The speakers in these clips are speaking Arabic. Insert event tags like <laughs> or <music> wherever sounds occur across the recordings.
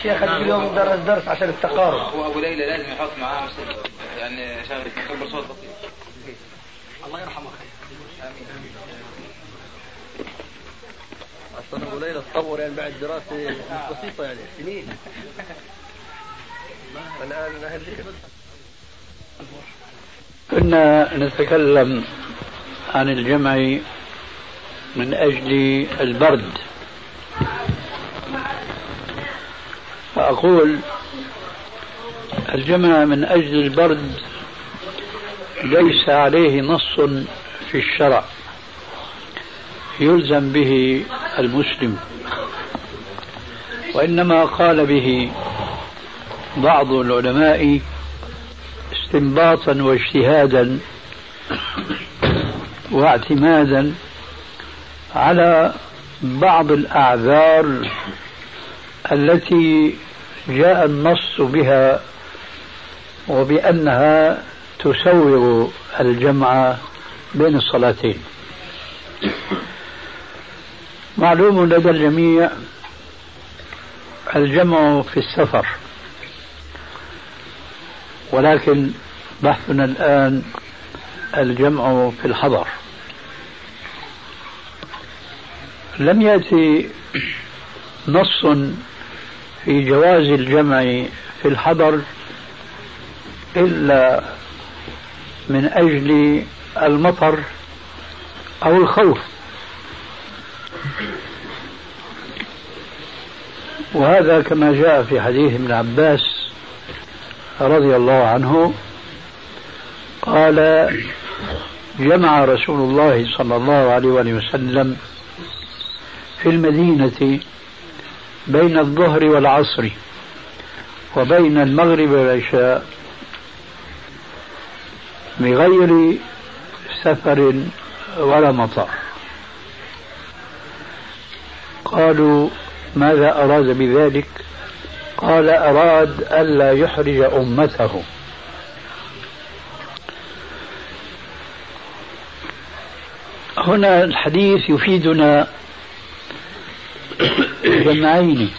الشيخ اليوم درس درس عشان التقارب. هو أبو ليلى لازم يحط معاه يعني شغله يكبر صوت بسيط الله يرحمه. أصلا أبو ليلى تطور يعني بعد دراسة بسيطة يعني سنين. الان أهل كنا نتكلم عن الجمع من أجل البرد. فأقول الجمع من أجل البرد ليس عليه نص في الشرع يلزم به المسلم وإنما قال به بعض العلماء استنباطا واجتهادا واعتمادا على بعض الأعذار التي جاء النص بها وبأنها تسوغ الجمع بين الصلاتين. معلوم لدى الجميع الجمع في السفر ولكن بحثنا الآن الجمع في الحضر. لم يأتي نص في جواز الجمع في الحضر إلا من أجل المطر أو الخوف. وهذا كما جاء في حديث ابن عباس رضي الله عنه قال جمع رسول الله صلى الله عليه وسلم في المدينة بين الظهر والعصر وبين المغرب والعشاء بغير سفر ولا مطر قالوا ماذا أراد بذلك؟ قال أراد ألا يحرج أمته. هنا الحديث يفيدنا جمعين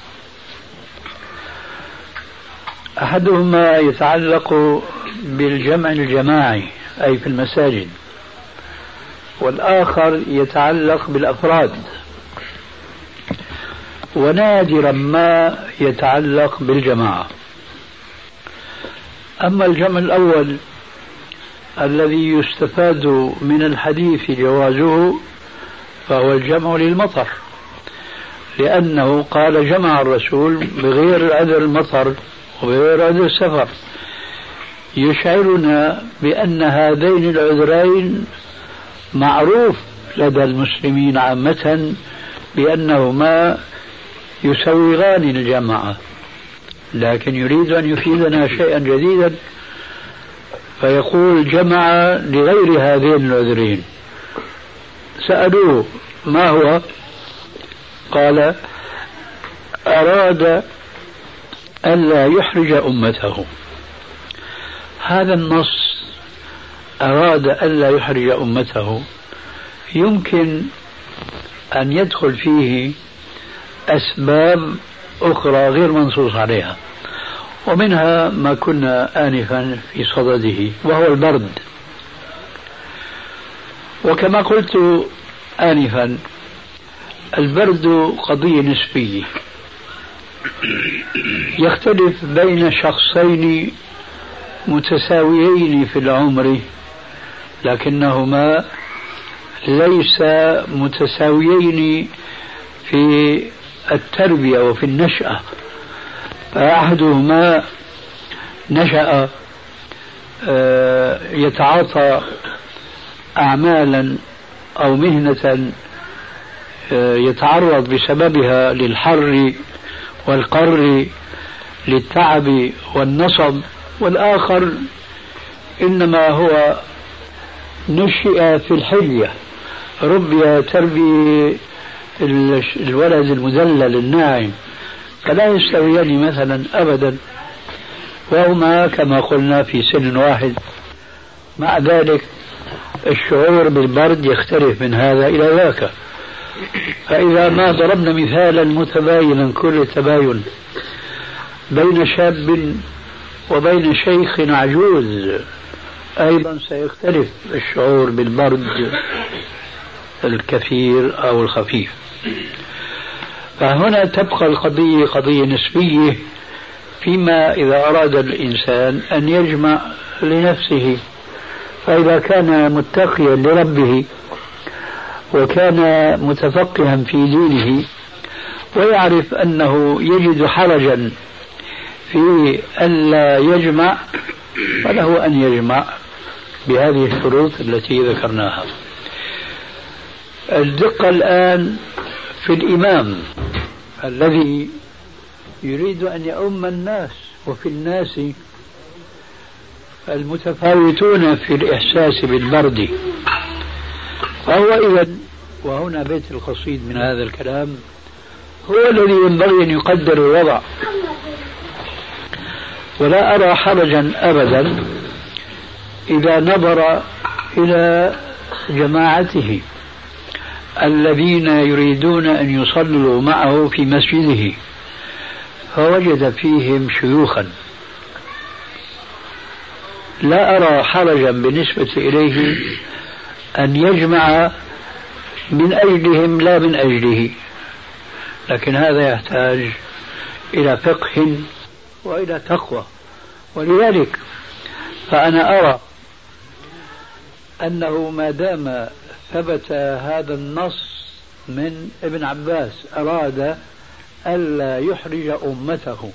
أحدهما يتعلق بالجمع الجماعي أي في المساجد والآخر يتعلق بالأفراد. ونادرا ما يتعلق بالجماعة. أما الجمع الأول الذي يستفاد من الحديث جوازه فهو الجمع للمطر. لأنه قال جمع الرسول بغير عذر المطر وبغير عذر السفر. يشعرنا بأن هذين العذرين معروف لدى المسلمين عامة بأنهما يسوغان الجماعة. لكن يريد أن يفيدنا شيئا جديدا فيقول جمع لغير هذين العذرين. سألوه ما هو؟ قال أراد ألا يحرج أمته. هذا النص أراد ألا يحرج أمته. يمكن أن يدخل فيه أسباب أخرى غير منصوص عليها ومنها ما كنا آنفا في صدده وهو البرد. وكما قلت آنفا البرد قضية نسبية. يختلف بين شخصين متساويين في العمر لكنهما ليس متساويين في التربية وفي النشأة. فأحدهما نشأ آه، يتعاطى أعمالا أو مهنة يتعرض بسببها للحر والقر للتعب والنصب والآخر إنما هو نشئ في الحلية. ربي تربية الولد المدلل الناعم فلا يستويان مثلا أبدا. وهما كما قلنا في سن واحد. مع ذلك الشعور بالبرد يختلف من هذا إلى ذاك. فإذا ما ضربنا مثالا متباينا كل التباين بين شاب وبين شيخ عجوز. أيضا سيختلف الشعور بالبرد الكثير أو الخفيف. فهنا تبقى القضية قضية نسبية فيما إذا أراد الإنسان أن يجمع لنفسه. فإذا كان متقيا لربه وكان متفقها في دينه ويعرف أنه يجد حرجا في ألا يجمع فله أن يجمع بهذه الشروط التي ذكرناها. الدقة الآن في الإمام الذي يريد أن يؤم الناس وفي الناس المتفاوتون في الإحساس بالبرد. فهو إذا وهنا بيت القصيد من هذا الكلام هو الذي ينبغي أن يقدر الوضع. ولا أرى حرجا أبدا إذا نظر إلى جماعته الذين يريدون أن يصلوا معه في مسجده فوجد فيهم شيوخا. لا أرى حرجا بالنسبة إليه أن يجمع من أجلهم لا من أجله. لكن هذا يحتاج إلى فقه وإلى تقوى. ولذلك فأنا أرى أنه ما دام ثبت هذا النص من ابن عباس أراد ألا يحرج أمته.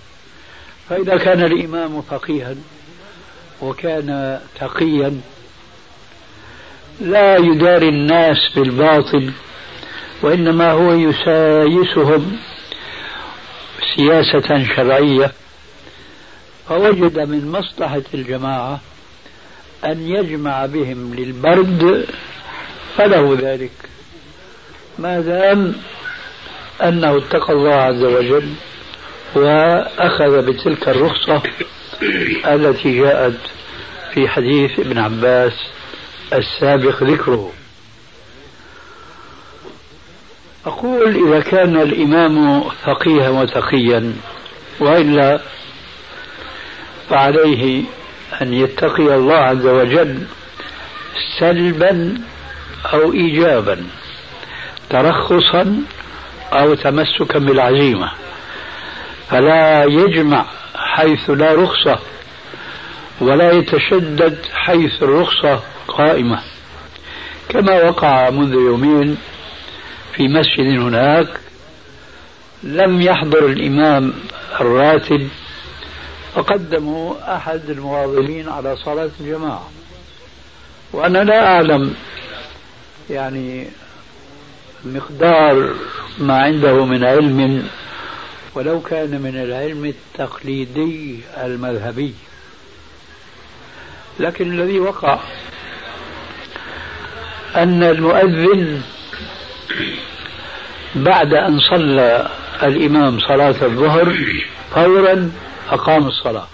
فإذا كان الإمام فقيها وكان تقيا لا يداري الناس بالباطل وإنما هو يسايسهم سياسة شرعية. فوجد من مصلحة الجماعة أن يجمع بهم للبرد فله ذلك. ما دام أنه اتقى الله عز وجل وأخذ بتلك الرخصة التي جاءت في حديث ابن عباس السابق ذكره. أقول إذا كان الإمام فقيها وتقيا وإلا فعليه أن يتقي الله عز وجل سلبا أو إيجابا ترخصا أو تمسكا بالعزيمة. فلا يجمع حيث لا رخصة. ولا يتشدد حيث الرخصة قائمة. كما وقع منذ يومين في مسجد هناك لم يحضر الإمام الراتب فقدموا أحد المواظبين على صلاة الجماعة. وأنا لا أعلم يعني مقدار ما عنده من علم ولو كان من العلم التقليدي المذهبي. لكن الذي وقع أن المؤذن بعد أن صلى الإمام صلاة الظهر فورا أقام الصلاة.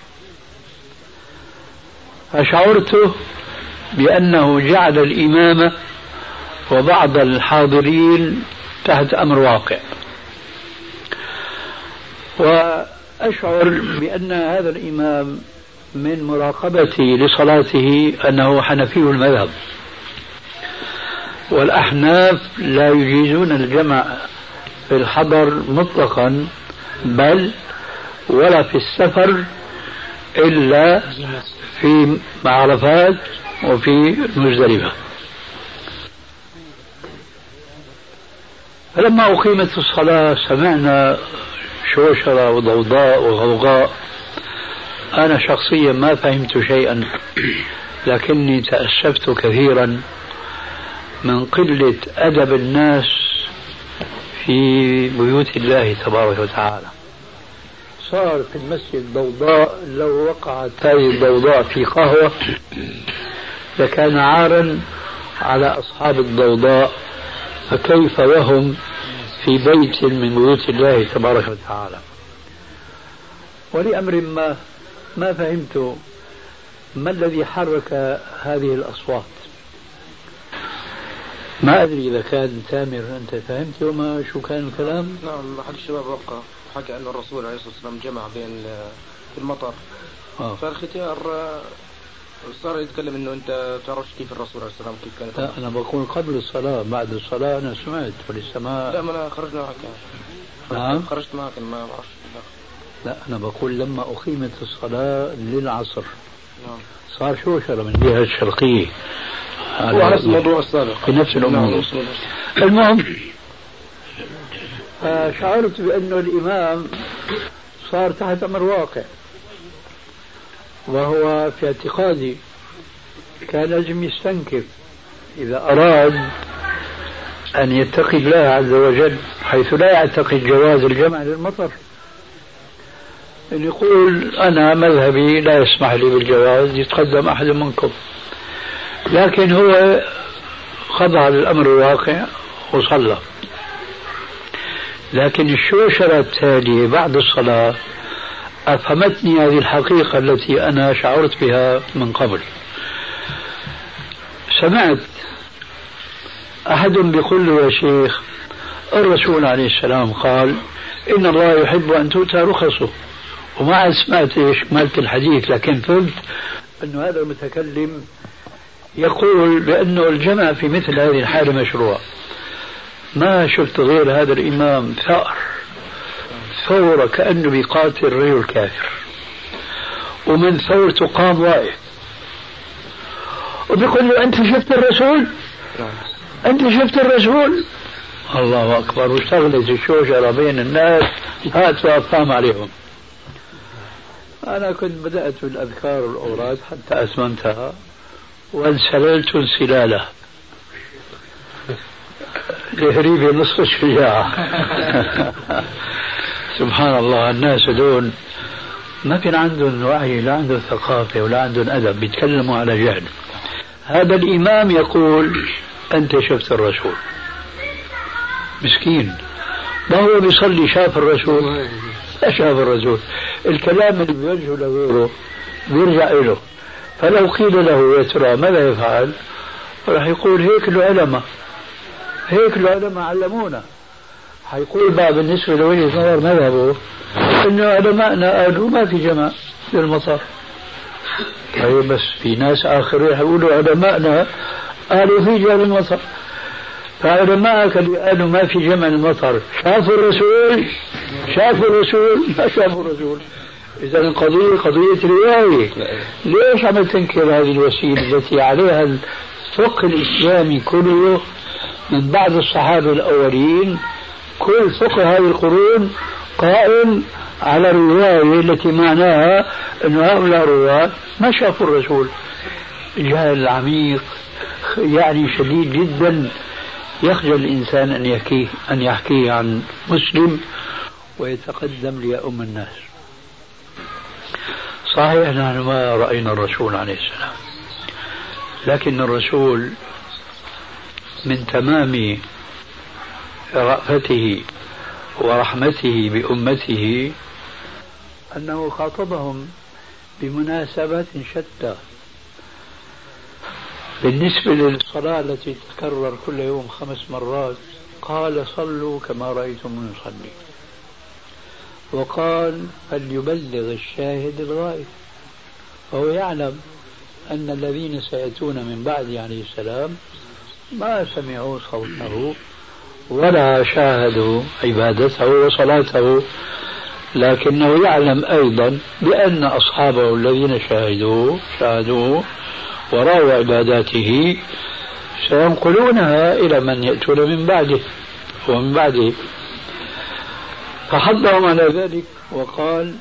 فشعرت بأنه جعل الإمام وبعض الحاضرين تحت أمر واقع. وأشعر بأن هذا الإمام من مراقبتي لصلاته أنه حنفي المذهب. والأحناف لا يجيزون الجمع في الحضر مطلقا بل ولا في السفر إلا في عرفات وفي مزدلفة فلما أقيمت الصلاة سمعنا شوشرة وضوضاء وغوغاء. أنا شخصيا ما فهمت شيئا لكني تأسفت كثيرا من قلة أدب الناس في بيوت الله تبارك وتعالى. صار في المسجد ضوضاء لو وقعت هذه الضوضاء في قهوة لكان عارا على أصحاب الضوضاء فكيف وهم في بيت من بيوت الله تبارك وتعالى؟ ولأمر ما ما فهمت ما الذي حرك هذه الأصوات؟ ما أدري إذا كان تامر أنت فهمت وما شو كان الكلام؟ نعم أحد الشباب وقع حكى أن الرسول عليه الصلاة والسلام جمع بين المطر. آه. فالختيار صار يتكلم إنه أنت تعرفش كيف الرسول عليه السلام كيف كانت لا أنا بقول قبل الصلاة بعد الصلاة أنا سمعت ولسه ما لا ما أنا خرجنا معك نعم. خرجت معك ما بعرفش لا أنا بقول لما أقيمت الصلاة للعصر. نعم. صار شوشرة من الجهة الشرقية نفس الموضوع السابق. في نفس الأمور. نعم. المهم شعرت بأنه الإمام صار تحت أمر واقع وهو في اعتقادي كان لازم يستنكف إذا أراد أن يتقي الله عز وجل حيث لا يعتقد جواز الجمع للمطر. يقول أنا مذهبي لا يسمح لي بالجواز يتقدم أحد منكم. لكن هو خضع للأمر الواقع وصلى. لكن الشوشرة التالية بعد الصلاة أفهمتني هذه الحقيقة التي أنا شعرت بها من قبل. سمعت أحد بيقول له يا شيخ الرسول عليه السلام قال إن الله يحب أن تؤتى رخصه. وما سمعت إيش مالت الحديث لكن فهمت انه هذا المتكلم يقول بانه الجمع في مثل هذه الحالة مشروع. ما شفت غير هذا الإمام ثأر. ثورة كأنه بيقاتل رجل كافر ومن ثورته قام واقف وبيقول له أنت شفت الرسول؟ أنت شفت الرسول؟ الله أكبر واشتغلت الشوشرة بين الناس هات وقام عليهم. أنا كنت بدأت بالأذكار والأوراد حتى أتممتها وانسللت انسلاله. لهريب نصف الشجاعة. <laughs> سبحان الله الناس دول ما كان عندهم وعي لا عندهم ثقافة ولا عندهم أدب بيتكلموا على جهل. هذا الإمام يقول أنت شفت الرسول. مسكين. ما هو بيصلي شاف الرسول؟ شاف الرسول. الكلام اللي بيوجهه لغيره بيرجع له فلو قيل له يا ترى ماذا يفعل؟ راح يقول هيك العلماء. هيك العلماء علمونا. حيقول بقى بالنسبة لوجهة نظر مذهبه انه علماءنا قالوا ما في جمع للمطر طيب بس في ناس آخرين حيقولوا علماءنا قالوا في جمع للمطر فعلماءك اللي قالوا ما في جمع المطر. شافوا الرسول؟ شافوا الرسول؟ ما شافوا الرسول؟ إذا القضية قضية رواية. ليش عم تنكر هذه الوسيلة التي عليها الفقه الإسلامي كله من بعد الصحابة الأولين؟ كل فقه هذه القرون قائم على الرواية التي معناها أن هؤلاء الرواة ما شافوا الرسول. جهل عميق يعني شديد جدا. يخجل الإنسان أن يحكيه أن يحكيه عن مسلم ويتقدم ليؤم الناس. صحيح نحن ما رأينا الرسول عليه السلام لكن الرسول من تمام رأفته ورحمته بأمته أنه خاطبهم بمناسبات شتى. بالنسبة للصلاة التي تتكرر كل يوم خمس مرات قال صلوا كما رأيتم يصلي. وقال فليبلغ الشاهد الغائب. فهو يعلم أن الذين سيأتون من بعد عليه السلام ما سمعوا صوته ولا شاهدوا عبادته وصلاته لكنه يعلم أيضا بأن أصحابه الذين شاهدوه شاهدوه وراء عباداته سينقلونها إلى من يأتون من بعده ومن بعده. فحضهم على ذلك وقال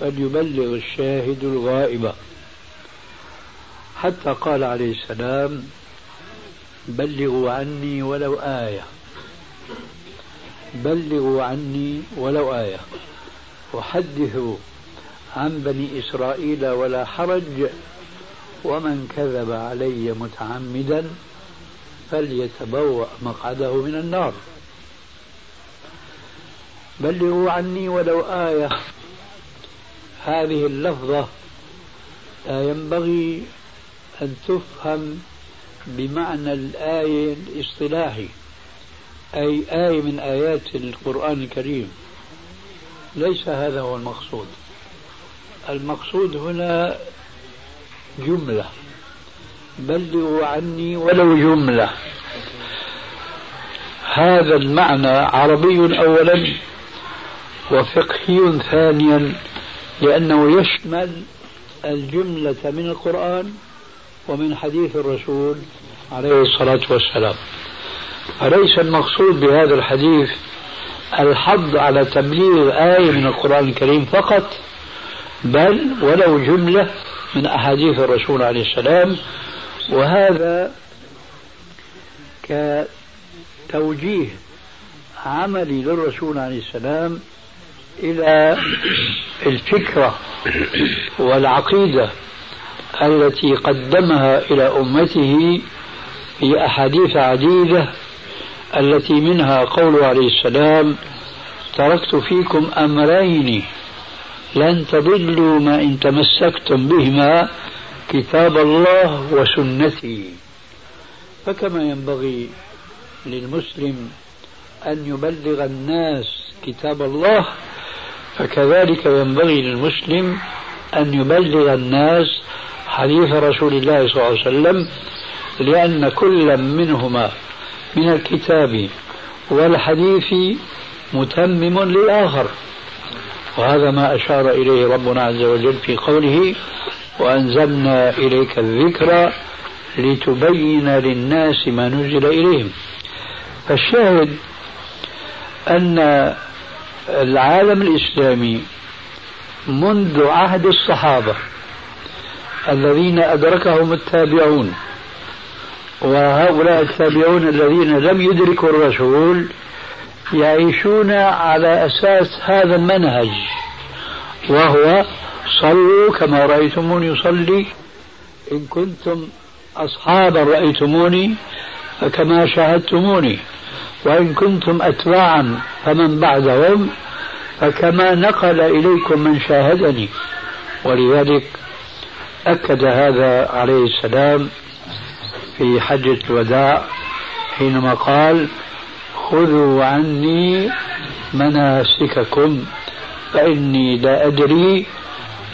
فليبلغ الشاهد الغائب. حتى قال عليه السلام بلغوا عني ولو آية. بلغوا عني ولو آية. أحدث عن بني إسرائيل ولا حرج. ومن كذب علي متعمدا فليتبوأ مقعده من النار. بلغوا عني ولو آية. هذه اللفظة لا ينبغي أن تفهم بمعنى الآية الاصطلاحي أي آية من آيات القرآن الكريم. ليس هذا هو المقصود. المقصود هنا جملة. بلغوا عني ولو جملة. هذا المعنى عربي أولا وفقهي ثانيا لأنه يشمل الجملة من القرآن ومن حديث الرسول عليه الصلاة والسلام. أليس المقصود بهذا الحديث الحض على تبليغ آية من القرآن الكريم فقط؟ بل ولو جملة من أحاديث الرسول عليه السلام وهذا كتوجيه عملي للرسول عليه السلام إلى الفكرة والعقيدة التي قدمها إلى أمته في أحاديث عديدة التي منها قوله عليه السلام تركت فيكم أمرين لن تضلوا ما إن تمسكتم بهما كتاب الله وسنتي. فكما ينبغي للمسلم أن يبلغ الناس كتاب الله فكذلك ينبغي للمسلم أن يبلغ الناس حديث رسول الله صلى الله عليه وسلم لأن كل منهما من الكتاب والحديث متمم للآخر. وهذا ما أشار إليه ربنا عز وجل في قوله وأنزلنا إليك الذكر لتبين للناس ما نزل إليهم. فالشاهد أن العالم الإسلامي منذ عهد الصحابة الذين أدركهم التابعون وهؤلاء التابعون الذين لم يدركوا الرسول يعيشون على أساس هذا المنهج وهو صلوا كما رأيتموني يصلي. إن كنتم أصحابا رأيتموني فكما شاهدتموني وإن كنتم أتباعا فمن بعدهم فكما نقل إليكم من شاهدني. ولذلك أكد هذا عليه السلام في حجة الوداع حينما قال خذوا عني مناسككم فإني لا أدري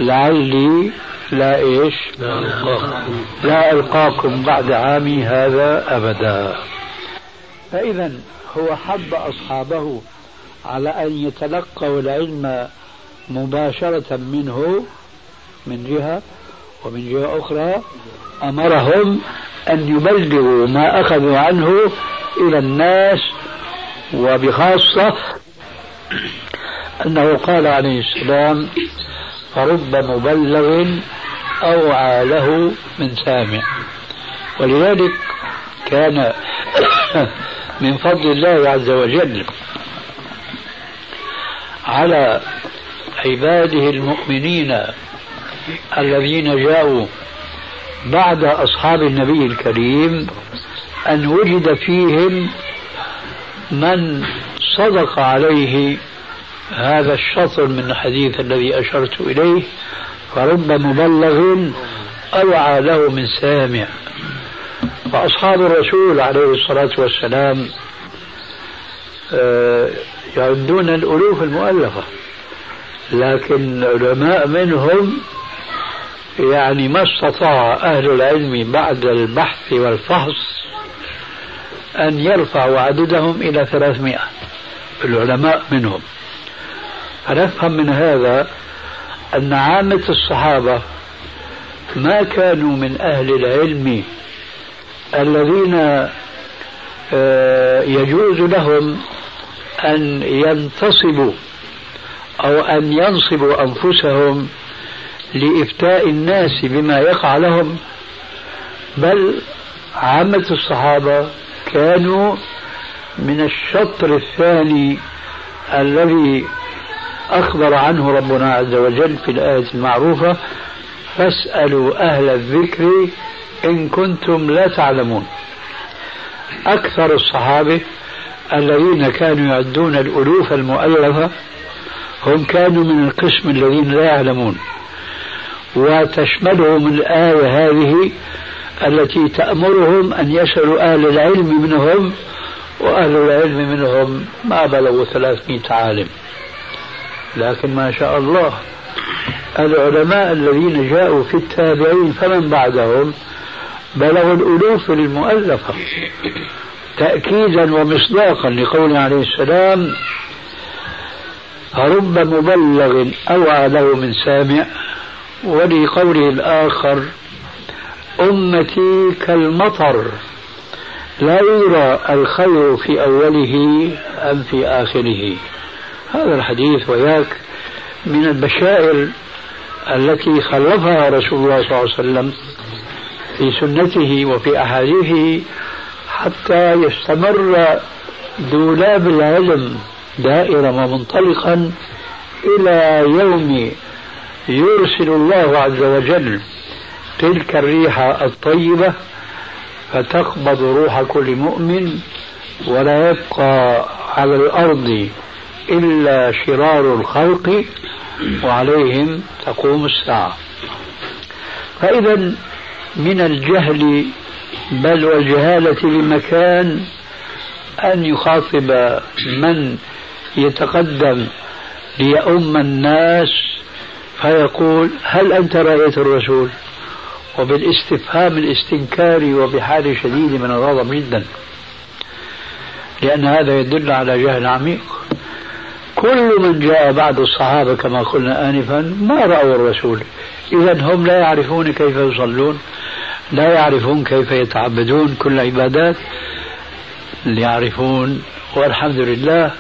لعلي لا إيش؟ لا ألقاكم بعد عامي هذا أبدا. فإذا هو حب أصحابه على أن يتلقوا العلم مباشرة منه من جهة ومن جهة أخرى أمرهم أن يبلغوا ما أخذوا عنه إلى الناس وبخاصة أنه قال عليه السلام فرب مبلغ أوعى له من سامع. ولذلك كان <coughs> من فضل الله عز وجل على عباده المؤمنين الذين جاءوا بعد أصحاب النبي الكريم أن وجد فيهم من صدق عليه هذا الشطر من الحديث الذي أشرت إليه فرب مبلغ أوعى له من سامع. فأصحاب الرسول عليه الصلاة والسلام آه، يعدون الألوف المؤلفة لكن العلماء منهم يعني ما استطاع أهل العلم بعد البحث والفحص أن يرفعوا عددهم إلى ثلاثمائة. العلماء منهم. فنفهم من هذا أن عامة الصحابة ما كانوا من أهل العلم الذين آه، يجوز لهم أن ينتصبوا أو أن ينصبوا أنفسهم لإفتاء الناس بما يقع لهم؟ بل عامة الصحابة كانوا من الشطر الثاني الذي أخبر عنه ربنا عز وجل في الآية المعروفة فاسألوا أهل الذكر إن كنتم لا تعلمون. أكثر الصحابة الذين كانوا يعدون الألوف المؤلفة هم كانوا من القسم الذين لا يعلمون. وتشملهم الآية هذه التي تأمرهم أن يسألوا أهل العلم منهم وأهل العلم منهم. ما بلغوا ثلاثمائة عالم. لكن ما شاء الله العلماء الذين جاءوا في التابعين فمن بعدهم بلغوا الألوف المؤلفة تأكيدا ومصداقا لقوله عليه السلام رب مبلغ أوعى له من سامع ولقوله الآخر أمتي كالمطر لا يرى الخير في أوله أم في آخره. هذا الحديث وياك من البشائر التي خلفها رسول الله صلى الله عليه وسلم في سنته وفي أحاديثه حتى يستمر دولاب العلم دائرا ومنطلقا إلى يوم يرسل الله عز وجل تلك الريح الطيبة فتقبض روح كل مؤمن ولا يبقى على الأرض إلا شرار الخلق وعليهم تقوم الساعة. فإذا من الجهل بل والجهالة بمكان أن يخاطب من يتقدم ليؤم الناس فيقول هل أنت رأيت الرسول؟ وبالاستفهام الاستنكاري وبحال شديد من الغضب جدا. لأن هذا يدل على جهل عميق. كل من جاء بعد الصحابة كما قلنا آنفا ما رأوا الرسول. إذا هم لا يعرفون كيف يصلون لا يعرفون كيف يتعبدون. كل عبادات يعرفون. والحمد لله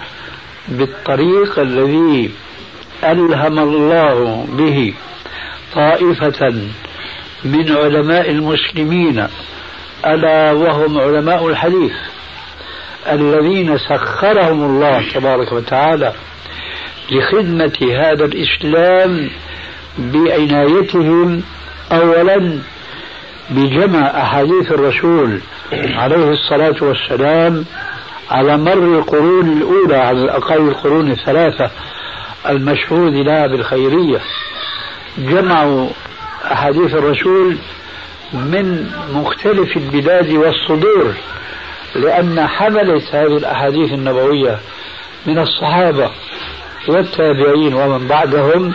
بالطريق الذي ألهم الله به طائفة من علماء المسلمين ألا وهم علماء الحديث الذين سخرهم الله تبارك وتعالى لخدمة هذا الإسلام بعنايتهم أولا بجمع أحاديث الرسول عليه الصلاة والسلام على مر القرون الأولى على الأقل القرون الثلاثة المشهود لها بالخيرية. جمعوا أحاديث الرسول من مختلف البلاد والصدور لأن حملة هذه الأحاديث النبوية من الصحابة والتابعين ومن بعدهم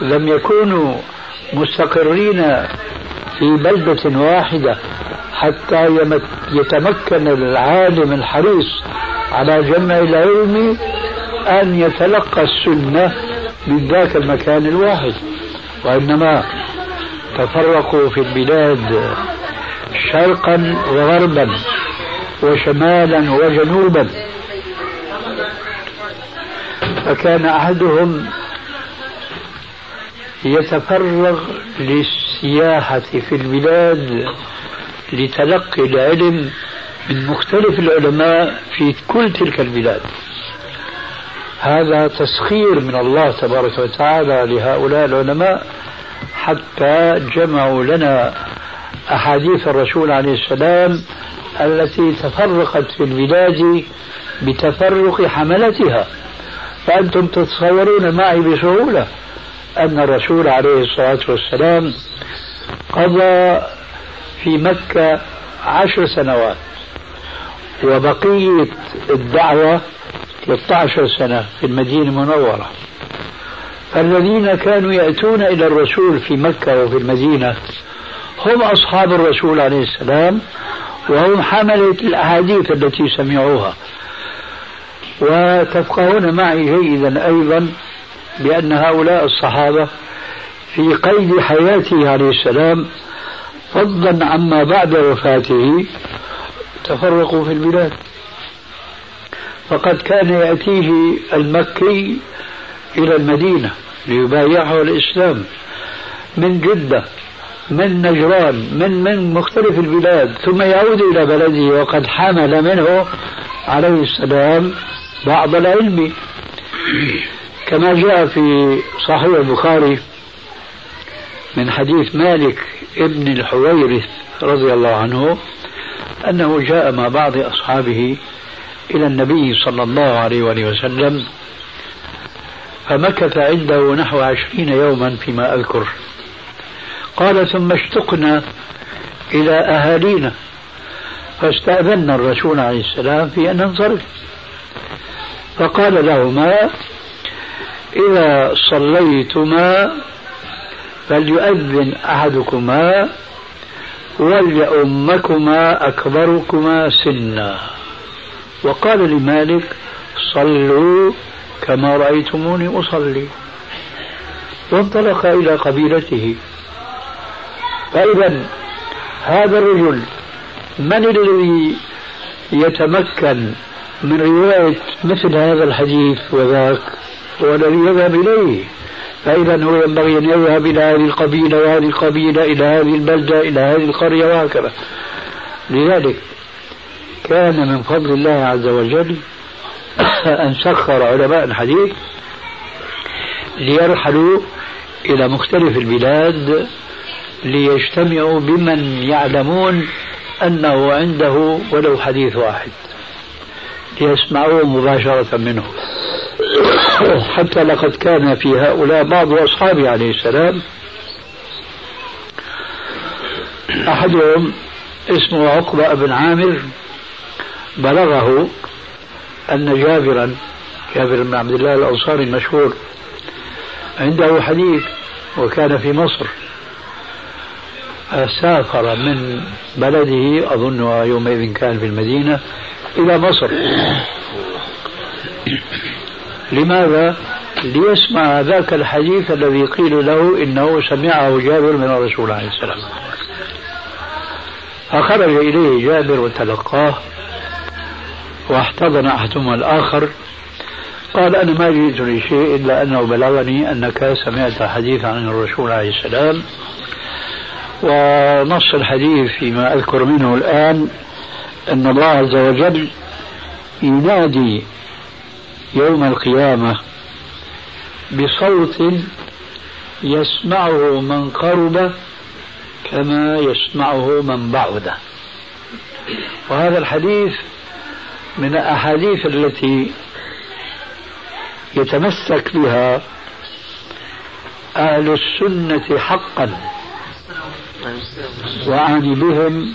لم يكونوا مستقرين في بلدة واحدة حتى يتمكن العالم الحريص على جمع العلم أن يتلقى السنة من ذاك المكان الواحد. وإنما تفرقوا في البلاد شرقا وغربا وشمالا وجنوبا. فكان أحدهم يتفرغ للسياحة في البلاد لتلقي العلم من مختلف العلماء في كل تلك البلاد. هذا تسخير من الله تبارك وتعالى لهؤلاء العلماء حتى جمعوا لنا أحاديث الرسول عليه السلام التي تفرقت في البلاد بتفرق حملتها. فأنتم تتصورون معي بسهولة أن الرسول عليه الصلاة والسلام قضى في مكة عشر سنوات وبقية الدعوة 13 سنة في المدينة المنورة. فالذين كانوا يأتون إلى الرسول في مكة وفي المدينة هم أصحاب الرسول عليه السلام وهم حملة الأحاديث التي سمعوها. وتفقهون معي جيدا أيضا بأن هؤلاء الصحابة في قيد حياته عليه السلام فضلا عما بعد وفاته تفرقوا في البلاد. فقد كان يأتيه المكي إلى المدينة ليبايعه الإسلام. من جدة من نجران من من مختلف البلاد. ثم يعود إلى بلده وقد حمل منه عليه السلام بعض العلم. كما جاء في صحيح البخاري من حديث مالك ابن الحويرث رضي الله عنه أنه جاء مع بعض أصحابه إلى النبي صلى الله عليه وسلم فمكث عنده نحو عشرين يوما فيما أذكر. قال ثم اشتقنا إلى أهالينا فاستأذنا الرسول عليه السلام في أن ننصرف فقال لهما إذا صليتما فليؤذن أحدكما وليؤمكما أكبركما سنا. وقال لمالك صلوا كما رأيتموني أصلي. وانطلق إلى قبيلته. فإذا هذا الرجل من الذي يتمكن من رواية مثل هذا الحديث وذاك هو الذي يذهب إليه؟ فإذا هو ينبغي أن يذهب إلى هذه القبيلة وهذه القبيلة إلى هذه البلدة إلى هذه القرية وهكذا. لذلك كان من فضل الله عز وجل <coughs> أن سخر علماء الحديث ليرحلوا إلى مختلف البلاد ليجتمعوا بمن يعلمون أنه عنده ولو حديث واحد ليسمعوه مباشرة منه. <coughs> حتى لقد كان في هؤلاء بعض أصحابه عليه السلام أحدهم اسمه عقبة بن عامر بلغه أن جابرا جابر بن عبد الله الأنصاري المشهور عنده حديث وكان في مصر. سافر من بلده أظن يومئذ كان في المدينة إلى مصر. لماذا؟ ليسمع ذاك الحديث الذي قيل له إنه سمعه جابر من الرسول عليه السلام. فخرج إليه جابر وتلقاه. واحتضن أحدهما الآخر. قال أنا ما جئت لشيء إلا أنه بلغني أنك سمعت حديثا عن الرسول عليه السلام. ونص الحديث فيما أذكر منه الآن أن الله عز وجل ينادي يوم القيامة بصوت يسمعه من قرب كما يسمعه من بعد. وهذا الحديث من الأحاديث التي يتمسك بها أهل السنة حقا وأعني بهم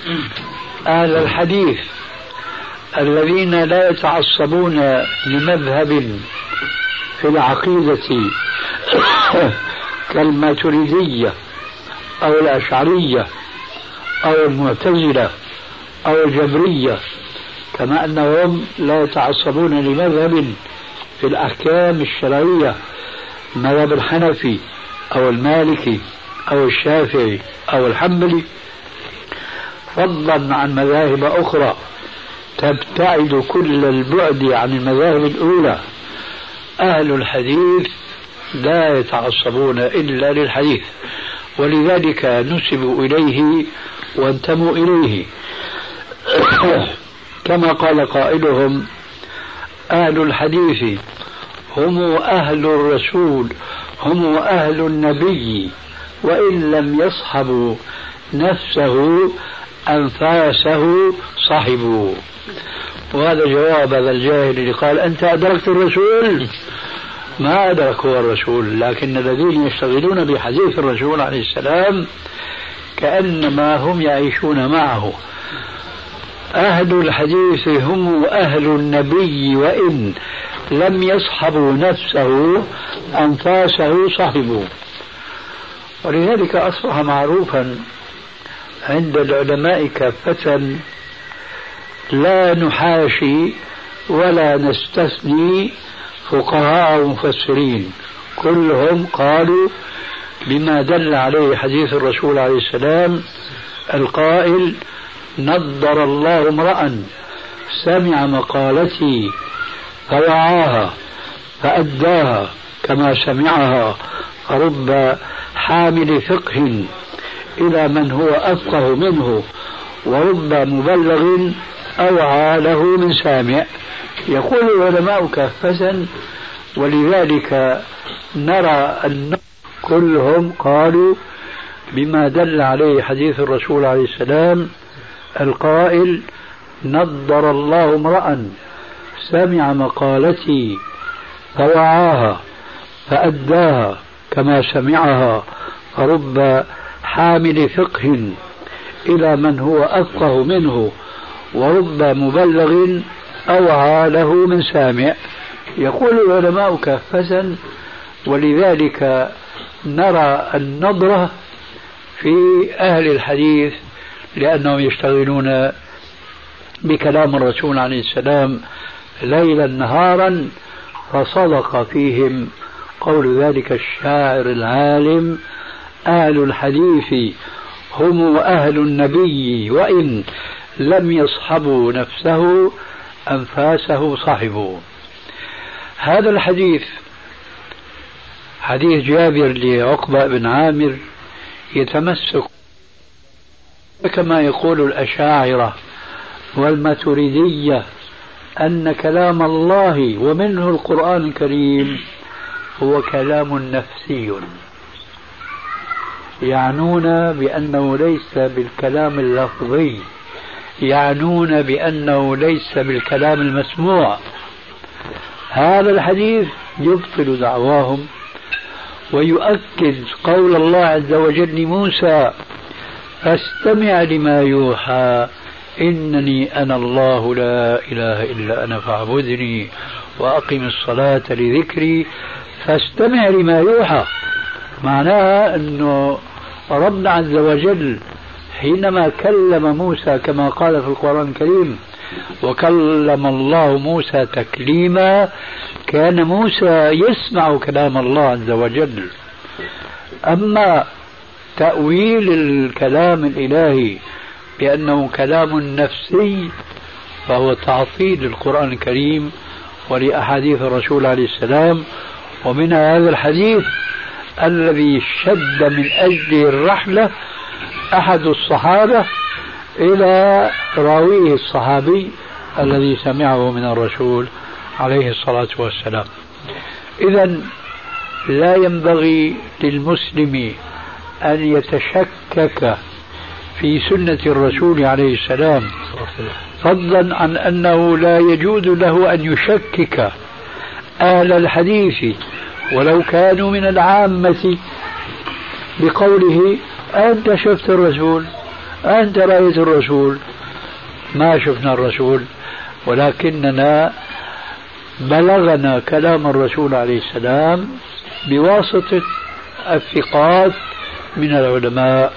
أهل الحديث الذين لا يتعصبون لمذهب في العقيدة <coughs> كالماتريدية أو الأشعرية أو المعتزلة أو الجبرية كما أنهم لا يتعصبون لمذهب في الأحكام الشرعية مذهب الحنفي أو المالكي أو الشافعي أو الحنبلي. فضلا عن مذاهب أخرى تبتعد كل البعد عن المذاهب الأولى. أهل الحديث لا يتعصبون إلا للحديث ولذلك نسبوا إليه وانتموا إليه. <coughs> كما قال قائلهم أهل الحديث هم أهل الرسول هم أهل النبي وإن لم يصحبوا نفسه أنفاسه صحبوا. وهذا جواب هذا الجاهل اللي قال أنت أدركت الرسول؟ ما أدرك هو الرسول لكن الذين يشتغلون بحديث الرسول عليه السلام كأنما هم يعيشون معه. أهل الحديث هم أهل النبي وإن لم يصحبوا نفسه أنفاسه صحبوا ولذلك أصبح معروفا عند العلماء كافة لا نحاشي ولا نستثني فقهاء ومفسرين. كلهم قالوا بما دل عليه حديث الرسول عليه السلام القائل نضر الله امرأ سمع مقالتي فوعاها فأداها كما سمعها رب حامل فقه إلى من هو أفقه منه ورب مبلغ أوعى له من سامع. يقول العلماء كافة ولذلك نرى أن كلهم قالوا بما دل عليه حديث الرسول عليه السلام القائل نضر الله امرأ سمع مقالتي فوعاها فأداها كما سمعها رب حامل فقه إلى من هو أفقه منه ورب مبلغ أوعى له من سامع. يقول العلماء كافة ولذلك نرى النظرة في أهل الحديث لأنهم يشتغلون بكلام الرسول عليه السلام ليلا نهارا فصدق فيهم قول ذلك الشاعر العالم أهل الحديث هم أهل النبي وإن لم يصحبوا نفسه أنفاسه صحبوا هذا الحديث حديث جابر لعقبة بن عامر يتمسك كما يقول الأشاعرة والماتريدية أن كلام الله ومنه القرآن الكريم هو كلام نفسي. يعنون بأنه ليس بالكلام اللفظي يعنون بأنه ليس بالكلام المسموع. هذا الحديث يبطل دعواهم ويؤكد قول الله عز وجل لموسى فاستمع لما يوحى. إنني أنا الله لا إله إلا أنا فاعبدني وأقم الصلاة لذكري. فاستمع لما يوحى. معناها أنه ربنا عز وجل حينما كلم موسى كما قال في القرآن الكريم وكلم الله موسى تكليما كان موسى يسمع كلام الله عز وجل. أما تأويل الكلام الإلهي بأنه كلام نفسي فهو تعطيل للقرآن الكريم ولأحاديث الرسول عليه السلام. ومن هذا الحديث الذي شد من أجله الرحلة أحد الصحابة إلى راويه الصحابي الذي سمعه من الرسول عليه الصلاة والسلام. إذا لا ينبغي للمسلم أن يتشكك في سنة الرسول عليه السلام فضلا عن أنه لا يجوز له أن يشكك أهل الحديث ولو كانوا من العامة بقوله أنت شفت الرسول أنت رأيت الرسول ما شفنا الرسول ولكننا بلغنا كلام الرسول عليه السلام بواسطة الثقات من العلماء.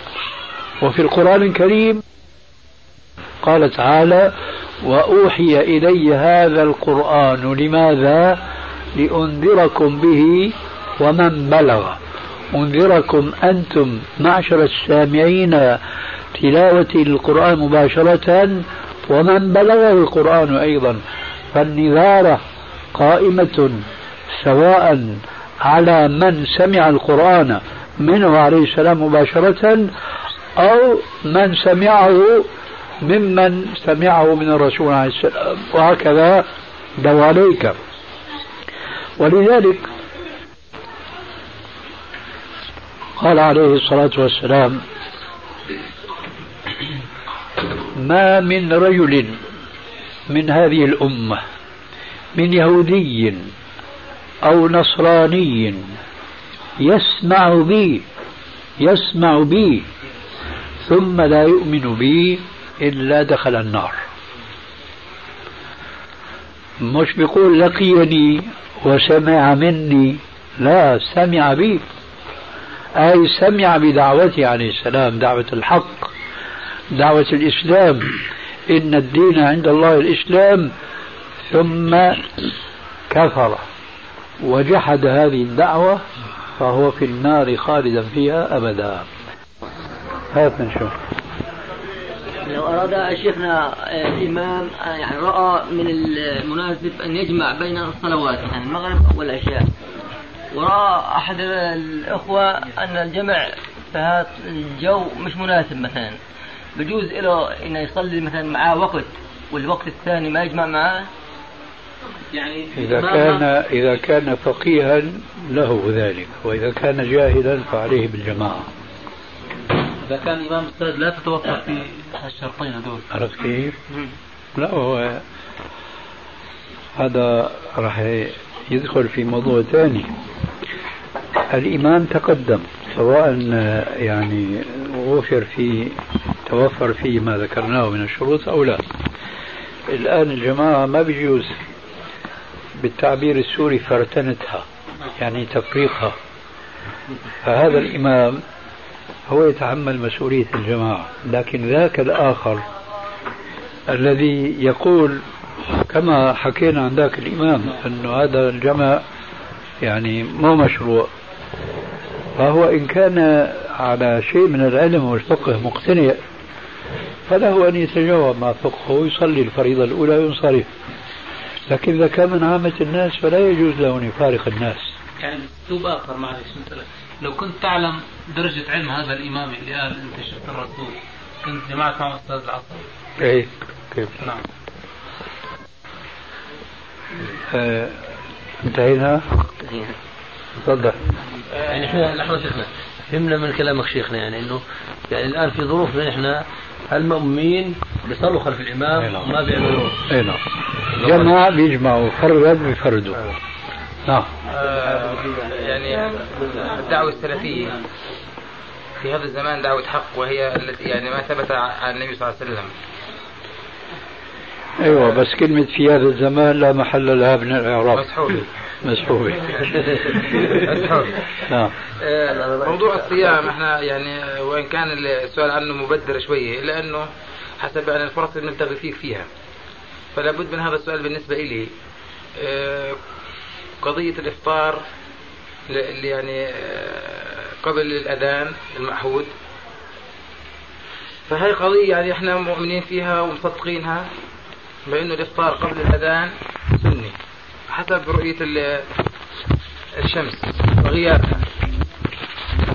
وفي القرآن الكريم قال تعالى وأوحي إلي هذا القرآن لماذا؟ لأنذركم به ومن بلغ. أنذركم أنتم معشر السامعين تلاوة القرآن مباشرة ومن بلغه القرآن أيضا. فالنذارة قائمة سواء على من سمع القرآن منه عليه السلام مباشرة أو من سمعه ممن سمعه من الرسول عليه السلام. وهكذا دواليك ولذلك قال عليه الصلاة والسلام ما من رجل من هذه الأمة من يهودي أو نصراني يسمع بي يسمع بي ثم لا يؤمن بي إلا دخل النار. مش بيقول لقيني وسمع مني لا سمع بي. أي سمع بدعوتي عليه السلام دعوة الحق دعوة الإسلام. إن الدين عند الله الإسلام. ثم كفر. وجحد هذه الدعوة فهو في النار خالدا فيها أبدا. هات نشوف لو أراد شيخنا الإمام يعني رأى من المناسب أن يجمع بين الصلوات يعني المغرب والعشاء ورأى أحد الأخوة أن الجمع في هذا الجو مش مناسب مثلا بجوز له إنه يصلي مثلا معاه وقت والوقت الثاني ما يجمع معاه يعني إذا كان إذا كان فقيها له ذلك وإذا كان جاهلا فعليه بالجماعة. إذا كان إمام أستاذ لا تتوفر في الشرطين هذول. عرفت كيف؟ لا هو هذا راح يدخل في موضوع ثاني. الإيمان تقدم سواء يعني وفر فيه توفر فيه ما ذكرناه من الشروط أو لا. الآن الجماعة ما بيجوز بالتعبير السوري فرتنتها يعني تفريقها. فهذا الإمام هو يتحمل مسؤولية الجماعة لكن ذاك الآخر الذي يقول كما حكينا عن ذاك الإمام أنه هذا الجمع يعني مو مشروع. فهو إن كان على شيء من العلم والفقه مقتنع فله أن يتجاوب مع فقهه ويصلي الفريضة الأولى وينصرف. لكن إذا كان من عامة الناس فلا يجوز له أن يفارق الناس. يعني أسلوب آخر معلش مثلا لو كنت تعلم درجة علم هذا الإمام اللي قال أنت شفت الرسول كنت جمعت مع أستاذ العصر. إيه كيف؟ نعم. آه انتهينا؟ تفضل. يعني إحنا لحظة شيخنا فهمنا من كلامك شيخنا يعني إنه يعني الآن في ظروفنا إحنا المأمومين بيصلوا خلف الإمام نعم. وما بيعملوا. أي نعم. جمع بيجمعوا فرد بفردوا نعم. آه، يعني الدعوة السلفية. في هذا الزمان دعوة حق وهي التي يعني ما ثبت عن النبي صلى الله عليه وسلم. أيوه بس كلمة في هذا الزمان لا محل لها من الإعراب. مسحوبة مسحوبة نعم. موضوع الصيام إحنا يعني وإن كان السؤال عنه مبدر شوية الا انه حسب يعني الفرص اللي بنلتقي فيك فيها. فلا بد من هذا السؤال بالنسبة لي آه، قضية الإفطار اللي يعني آه، قبل الأذان المعهود. فهي قضية يعني إحنا مؤمنين فيها ومصدقينها بانه الإفطار قبل الأذان سني. حسب رؤية ال- الشمس وغيابها.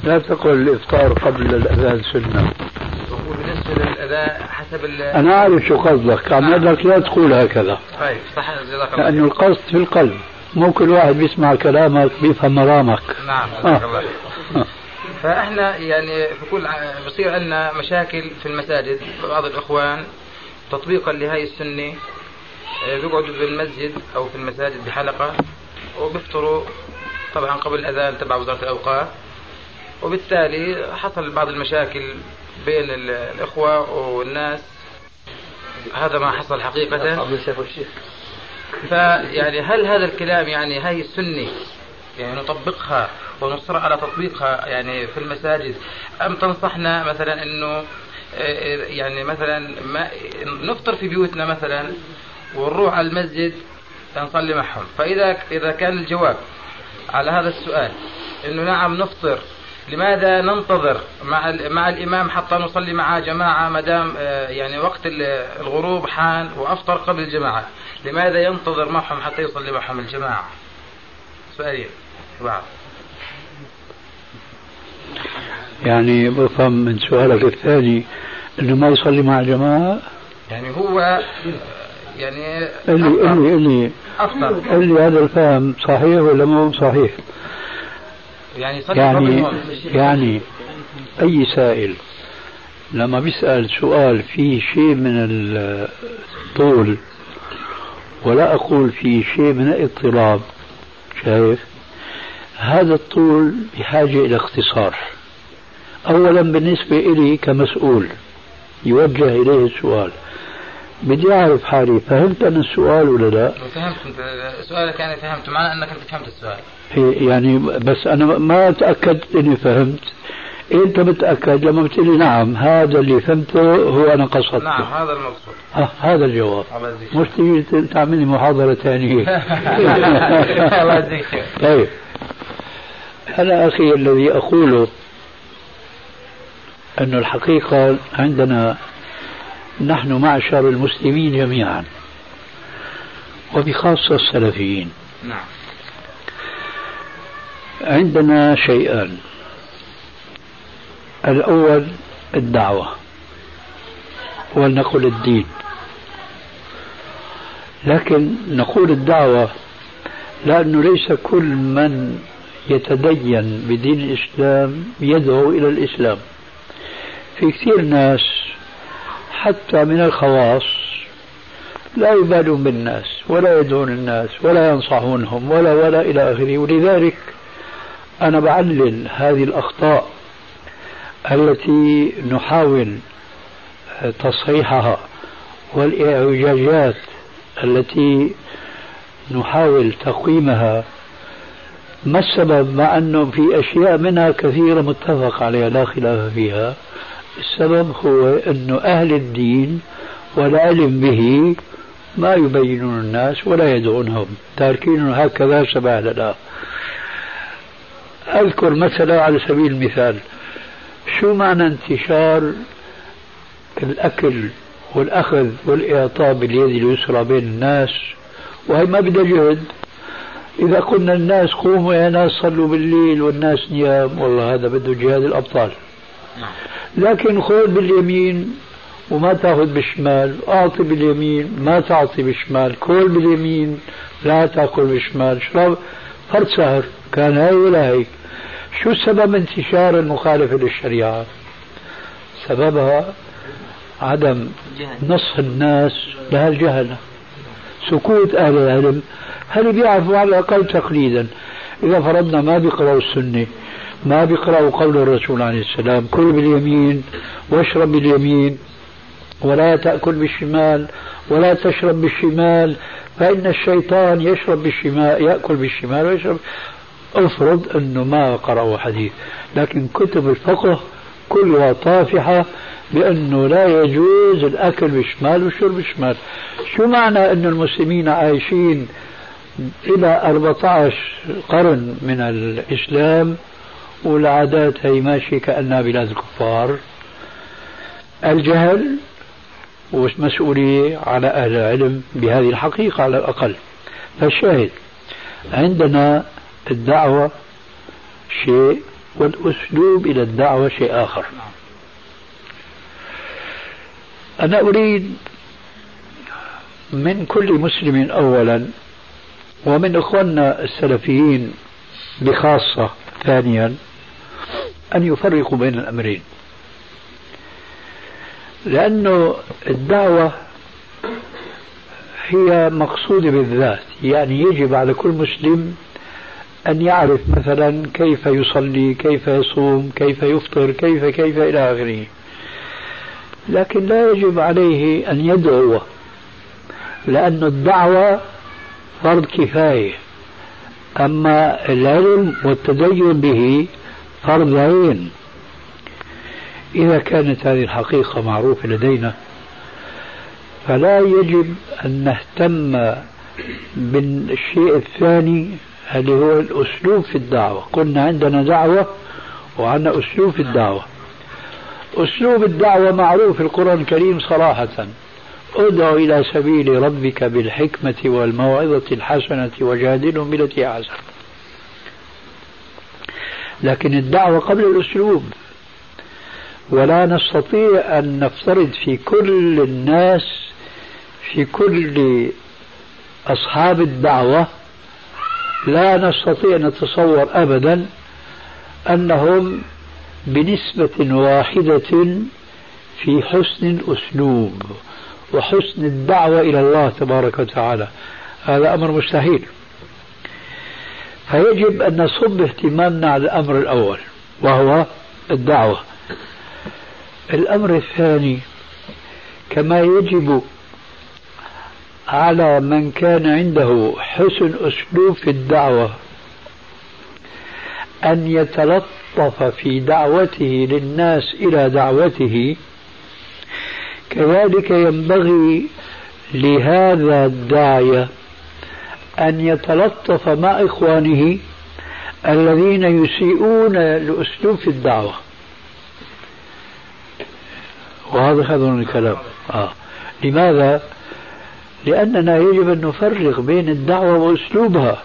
لا تقل الإفطار قبل الأذان سنة. وهو بالنسبة للأذان حسب ال أنا أعرف شو قصدك عم لك لا تقول هكذا. طيب صح لأنه القصد في القلب. مو كل واحد بيسمع كلامك بيفهم مرامك. نعم جزاك الله فإحنا يعني في كل ع- بصير عندنا مشاكل في المساجد. بعض الإخوان تطبيقا لهاي السنة آه، بيقعدوا بالمسجد أو في المساجد بحلقة وبيفطروا طبعا قبل الأذان تبع وزارة الأوقاف. وبالتالي حصل بعض المشاكل بين ال- الإخوة والناس. هذا ما حصل حقيقة. فيعني هل هذا الكلام يعني هاي السنة؟ يعني نطبقها ونصر على تطبيقها يعني في المساجد؟ أم تنصحنا مثلا أنه آه، يعني مثلا ما نفطر في بيوتنا مثلا ونروح على المسجد نصلي معهم. فإذا إذا كان الجواب على هذا السؤال أنه نعم نفطر لماذا ننتظر مع مع الإمام حتى نصلي معه جماعة ما دام آه، يعني وقت ال- الغروب حان وأفطر قبل الجماعة؟ لماذا ينتظر معهم حتى يصلي معهم الجماعة؟ سؤالين بعض. يعني بفهم من سؤالك الثاني إنه ما يصلي مع جماعة؟ يعني هو آه، يعني قل لي قل لي قل لي. افطر قل لي هذا الفهم صحيح ولا مو صحيح؟ يعني يعني يعني أي سائل لما بيسأل سؤال فيه شيء من الطول ولا أقول فيه شيء من الاضطراب شايف؟ هذا الطول بحاجة إلى اختصار. أولا بالنسبة إلي كمسؤول يوجه إليه السؤال. بدي أعرف حالي فهمت أنا السؤال ولا لا؟ فهمت أنت سؤالك يعني فهمت معنى أنك أنت فهمت السؤال. إيه يعني بس أنا ما تأكدت إني فهمت. أنت متأكد؟ لما بتقول لي نعم هذا اللي فهمته هو أنا قصدته. نعم هذا المقصود. آه هذا الجواب. الله يجزيك مش تيجي تعملي محاضرة ثانية. <laughs> الله يجزيك. طيب. أنا أخي الذي أقوله أن الحقيقة عندنا نحن معشر المسلمين جميعا وبخاصة السلفيين. نعم. عندنا شيئان الأول الدعوة ولنقل الدين. لكن نقول الدعوة لأنه ليس كل من يتدين بدين الإسلام يدعو إلى الإسلام. في كثير ناس حتى من الخواص لا يبالون بالناس ولا يدعون الناس ولا ينصحونهم ولا ولا إلى آخره. ولذلك أنا بعلل هذه الأخطاء التي نحاول تصحيحها والإعوجاجات التي نحاول تقويمها. ما السبب؟ مع أنه في أشياء منها كثيرة متفق عليها لا خلاف فيها. السبب هو أنه أهل الدين والعلم به ما يبينون الناس ولا يدعونهم. تاركين هكذا شبه لنا أذكر مثلا على سبيل المثال شو معنى انتشار الأكل والأخذ والإعطاء باليد اليسرى بين الناس؟ وهي ما بدها جهد. إذا قلنا الناس قوموا يا ناس صلوا بالليل والناس نيام والله هذا بده جهاد الأبطال. نعم. لكن خذ باليمين وما تاخذ بالشمال أعطي باليمين ما تعطي بالشمال كل باليمين لا تأكل بالشمال. اشرب فرد سهر كان هاي ولا هيك؟ شو سبب انتشار المخالفة للشريعة؟ سببها عدم نصح الناس لها الجهل سكوت أهل العلم. هل بيعرفوا على الأقل تقليدا؟ إذا فرضنا ما بيقرأوا السنة ما بيقرأوا قول الرسول عليه السلام كل باليمين واشرب باليمين ولا تأكل بالشمال ولا تشرب بالشمال فإن الشيطان يشرب بالشمال يأكل بالشمال ويشرب. افرض أنه ما قرأوا حديث لكن كتب الفقه كلها طافحة بأنه لا يجوز الأكل بالشمال والشرب بالشمال. شو معنى أن المسلمين عايشين إلى 14 قرن من الإسلام؟ والعادات هي ماشية كأنها بلاد الكفار. الجهل ومسؤولية على أهل العلم بهذه الحقيقة على الأقل. فالشاهد عندنا الدعوة شيء والأسلوب إلى الدعوة شيء آخر. أنا أريد من كل مسلم أولا ومن إخواننا السلفيين بخاصة ثانيا أن يفرقوا بين الأمرين. لأنه الدعوة هي مقصودة بالذات يعني يجب على كل مسلم أن يعرف مثلا كيف يصلي كيف يصوم كيف يفطر كيف كيف إلى آخره. لكن لا يجب عليه أن يدعو لأن الدعوة فرض كفاية. أما العلم والتدين به فرض عين إذا كانت هذه الحقيقة معروفة لدينا فلا يجب أن نهتم بالشيء الثاني اللي هو الأسلوب في الدعوة. قلنا عندنا دعوة وعندنا أسلوب في الدعوة. أسلوب الدعوة معروف في القرآن الكريم صراحة. ادع إلى سبيل ربك بالحكمة والموعظة الحسنة وجادلهم بالتي أحسن لكن الدعوة قبل الأسلوب. ولا نستطيع أن نفترض في كل الناس في كل أصحاب الدعوة لا نستطيع أن نتصور أبدا أنهم بنسبة واحدة في حسن الأسلوب وحسن الدعوة إلى الله تبارك وتعالى. هذا أمر مستحيل. فيجب أن نصب اهتمامنا على الأمر الأول وهو الدعوة. الأمر الثاني كما يجب على من كان عنده حسن أسلوب في الدعوة أن يتلطف في دعوته للناس إلى دعوته كذلك ينبغي لهذا الداعية أن يتلطف مع إخوانه الذين يسيئون الأسلوب في الدعوة وهذا هذا الكلام آه. لماذا؟ لأننا يجب أن نفرق بين الدعوة وأسلوبها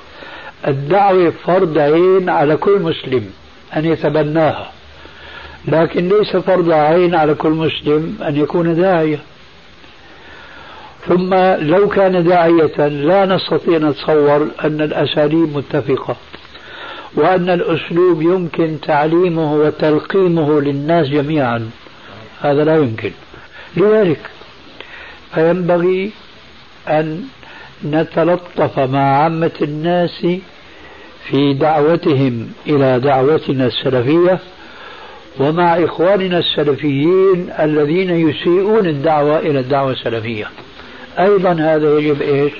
الدعوة فرض عين على كل مسلم أن يتبناها لكن ليس فرض عين على كل مسلم أن يكون داعية ثم لو كان داعية لا نستطيع نتصور أن الأساليب متفقة وأن الأسلوب يمكن تعليمه وتلقيمه للناس جميعا. هذا لا يمكن. لذلك فينبغي أن نتلطف مع عامة الناس في دعوتهم إلى دعوتنا السلفية ومع إخواننا السلفيين الذين يسيئون الدعوة إلى الدعوة السلفية. أيضا هذا يجب إيش؟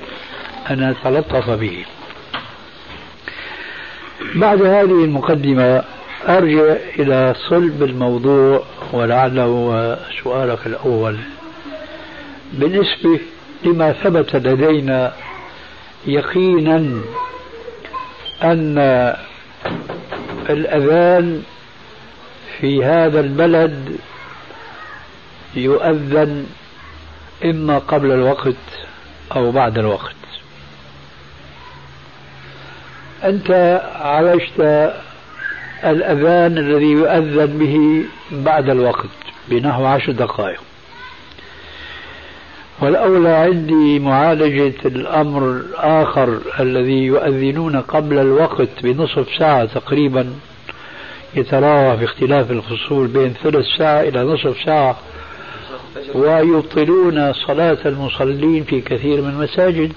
أن نتلطف به. بعد هذه المقدمة أرجع إلى صلب الموضوع ولعله سؤالك الأول. بالنسبة لما ثبت لدينا يقينا أن الأذان في هذا البلد يؤذن إما قبل الوقت أو بعد الوقت. أنت عالجت الأذان الذي يؤذن به بعد الوقت بنحو عشر دقائق. والأولى عندي معالجة الأمر الآخر الذي يؤذنون قبل الوقت بنصف ساعة تقريبا يتراوح في اختلاف الفصول بين ثلث ساعة إلى نصف ساعة. ويبطلون صلاة المصلين في كثير من المساجد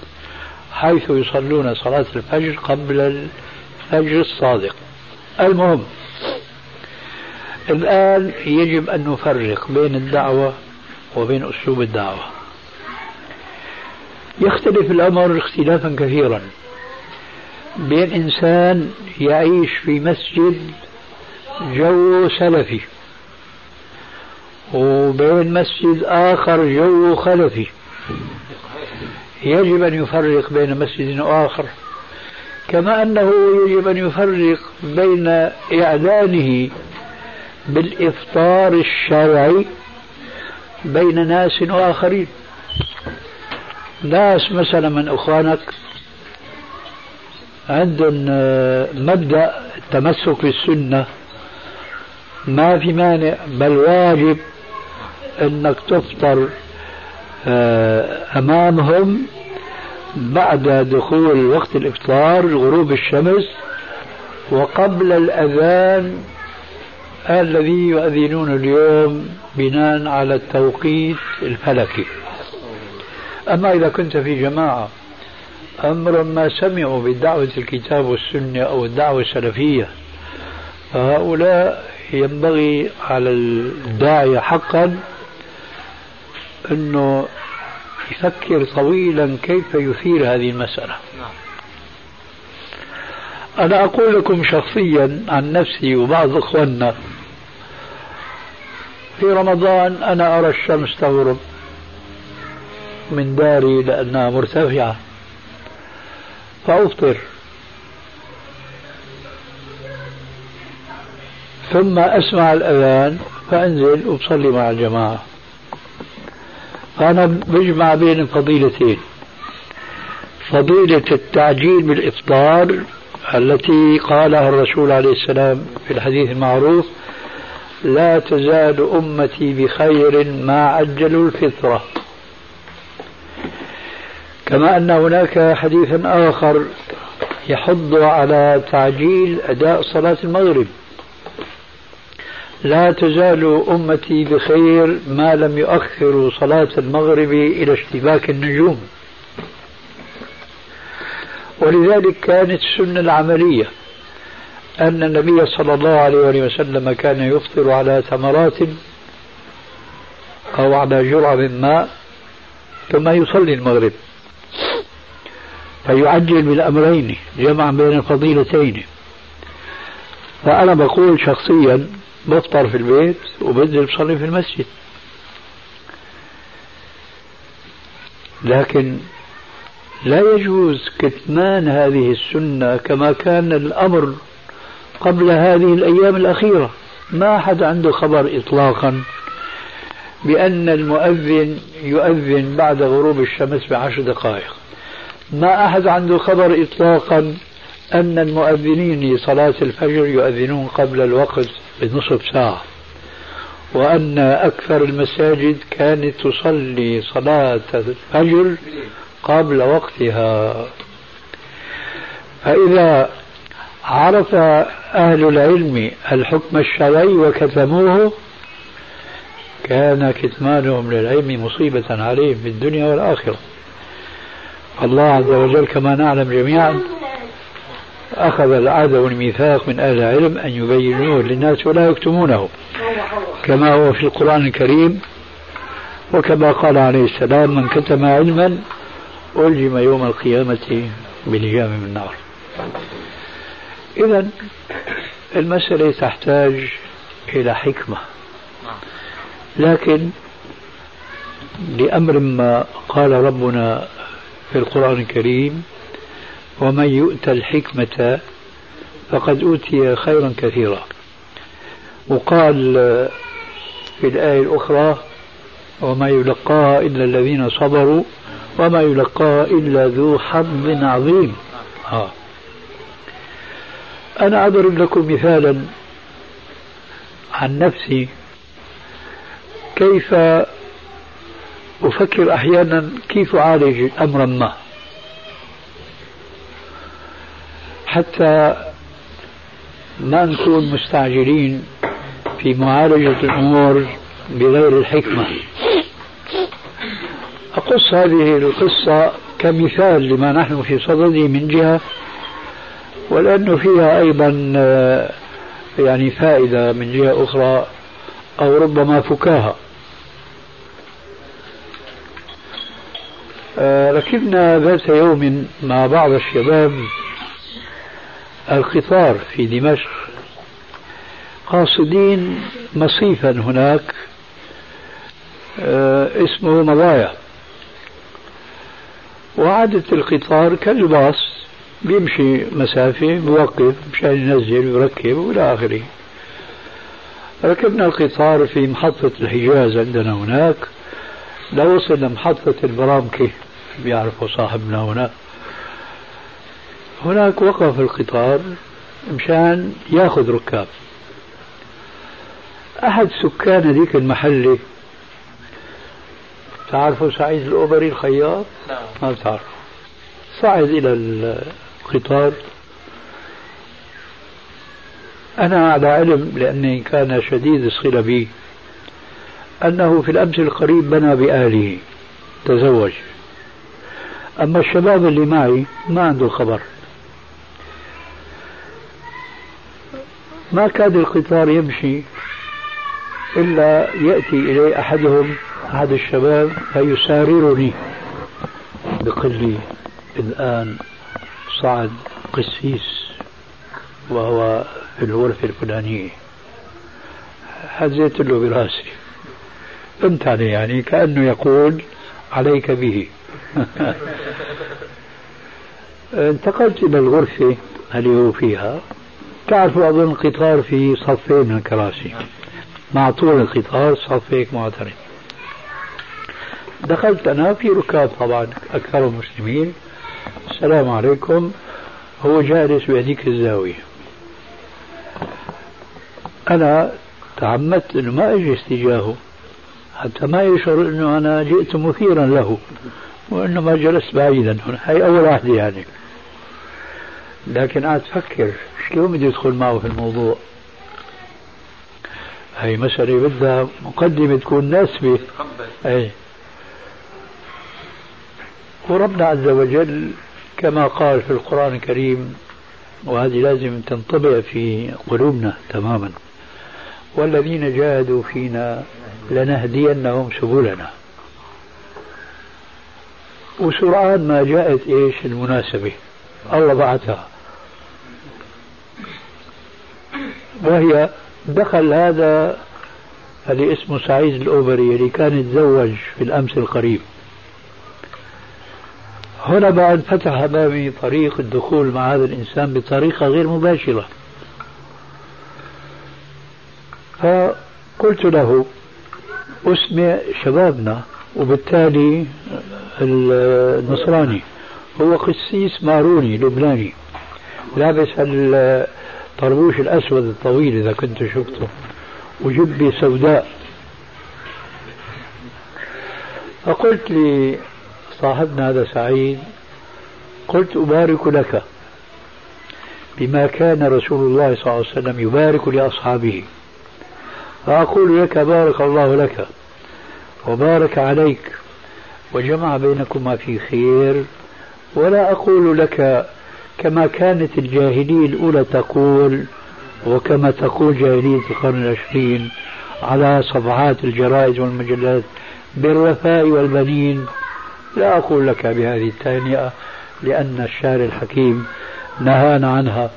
حيث يصلون صلاة الفجر قبل الفجر الصادق. المهم الآن يجب أن نفرق بين الدعوة وبين أسلوب الدعوة. يختلف الأمر اختلافا كثيرا بين إنسان يعيش في مسجد جو سلفي. وبين مسجد آخر جو خلفي. يجب أن يفرق بين مسجد وآخر كما أنه يجب أن يفرق بين إعلانه بالإفطار الشرعي بين ناس وآخرين ناس مثلا من إخوانك عندهم مبدأ التمسك بالسنة. ما في مانع بل واجب إنك تفطر آه، أمامهم بعد دخول وقت الإفطار غروب الشمس وقبل الأذان الذي يؤذنون اليوم بناء على التوقيت الفلكي. أما إذا كنت في جماعة أمر ما سمعوا بدعوة الكتاب والسنة أو الدعوة السلفية فهؤلاء ينبغي على الداعية حقا أنه يفكر طويلا كيف يثير هذه المسألة. نعم. أنا أقول لكم شخصيا عن نفسي وبعض إخواننا. في رمضان أنا أرى الشمس تغرب من داري لأنها مرتفعة. فأفطر. ثم أسمع الأذان فأنزل وبصلي مع الجماعة. فأنا بجمع بين فضيلتين فضيلة التعجيل بالإفطار التي قالها الرسول عليه السلام في الحديث المعروف لا تزال أمتي بخير ما عجلوا الفطرة. كما أن هناك حديث آخر يحض على تعجيل أداء صلاة المغرب. لا تزال أمتي بخير ما لم يؤخروا صلاة المغرب إلى اشتباك النجوم. ولذلك كانت السنة العملية أن النبي صلى الله عليه وسلم كان يفطر على تمرات أو على جرعة من ماء ثم يصلي المغرب. فيعجل بالأمرين جمعا بين الفضيلتين. فأنا بقول شخصيا بفطر في البيت وبنزل بصلي في المسجد. لكن لا يجوز كتمان هذه السنة كما كان الأمر قبل هذه الأيام الأخيرة. ما أحد عنده خبر إطلاقا بأن المؤذن يؤذن بعد غروب الشمس بعشر دقائق. ما أحد عنده خبر إطلاقا أن المؤذنين لصلاة الفجر يؤذنون قبل الوقت بنصف ساعة. وأن أكثر المساجد كانت تصلي صلاة الفجر قبل وقتها. فإذا عرف أهل العلم الحكم الشرعي وكتموه كان كتمانهم للعلم مصيبة عليهم في الدنيا والآخرة. الله عز وجل كما نعلم جميعا أخذ العهد والميثاق من أهل العلم أن يبينوه للناس ولا يكتمونه. كما هو في القرآن الكريم وكما قال عليه السلام من كتم علما ألجم يوم القيامة بلجام من نار إذا المسألة تحتاج إلى حكمة. لكن لأمر ما قال ربنا في القرآن الكريم ومن يؤت الحكمة فقد أوتي خيرا كثيرا. وقال في الآية الأخرى وما يلقاها إلا الذين صبروا وما يلقاها إلا ذو حظ عظيم. آه. أنا أضرب لكم مثالا عن نفسي. كيف أفكر أحيانا؟ كيف أعالج أمرا ما؟ حتى ما نكون مستعجلين في معالجة الأمور بغير الحكمة. أقص هذه القصة كمثال لما نحن في صدده من جهة ولأنه فيها أيضا آه، يعني فائدة من جهة أخرى أو ربما فكاهة. آه، ركبنا ذات يوم مع بعض الشباب القطار في دمشق. قاصدين مصيفا هناك آه، اسمه مضايا. وعادة القطار كالباص بيمشي مسافة بوقف مشان ينزل ويركب وإلى آخره. ركبنا القطار في محطة الحجاز عندنا هناك. لوصل لمحطة البرامكة بيعرفوا صاحبنا هنا هناك وقف القطار مشان ياخذ ركاب. أحد سكان ذيك المحلة تعرفوا سعيد الأوبري الخياط؟ نعم. ما بتعرفوا صعد إلى القطار. أنا على علم لأني كان شديد الصلة بي أنه في الأمس القريب بنى بأهله تزوج. أما الشباب اللي معي ما عنده خبر. ما كاد القطار يمشي إلا يأتي إلي أحدهم أحد الشباب فيساررني بقل لي الآن صعد قسيس وهو في الغرفة الفلانية. هزيت له براسي. قمت عليه يعني؟ كأنه يقول عليك به. <laughs> انتقلت إلى الغرفة اللي هو فيها. تعرفوا أظن القطار في صفين من الكراسي. مع طول القطار صفيك معترض. دخلت أنا في ركاب طبعا أكثر مسلمين السلام عليكم. هو جالس بهذيك الزاوية. أنا تعمدت أنه ما أجلس تجاهه حتى ما يشعر أنه أنا جئت مثيرا له وإنما جلست بعيدا هنا. هي أول واحدة يعني. لكن قعدت أفكر شلون بدي أدخل معه في الموضوع؟ هي مسألة بدها مقدمة تكون ناسبة. أي. وربنا عز وجل كما قال في القرآن الكريم وهذه لازم تنطبع في قلوبنا تماما. والذين جاهدوا فينا لنهدينهم سبلنا. وسرعان ما جاءت إيش المناسبة؟ الله بعثها. وهي دخل هذا اللي اسمه سعيد الأوبري اللي كان يتزوج في الأمس القريب. هنا بعد فتح أمامي طريق الدخول مع هذا الإنسان بطريقة غير مباشرة. فقلت له أسمع شبابنا. وبالتالي النصراني هو قسيس ماروني لبناني. لابس طربوش الأسود الطويل إذا كنت شفته. وجبة سوداء. فقلت لصاحبنا هذا سعيد قلت أبارك لك بما كان رسول الله صلى الله عليه وسلم يبارك لأصحابه. فأقول لك بارك الله لك وبارك عليك وجمع بينكما في خير ولا أقول لك كما كانت الجاهلية الأولى تقول وكما تقول جاهلية القرن العشرين على صفحات الجرائد والمجلات بالرفاء والبنين. لا أقول لك بهذه التهنئة لأن الشارع الحكيم نهانا عنها.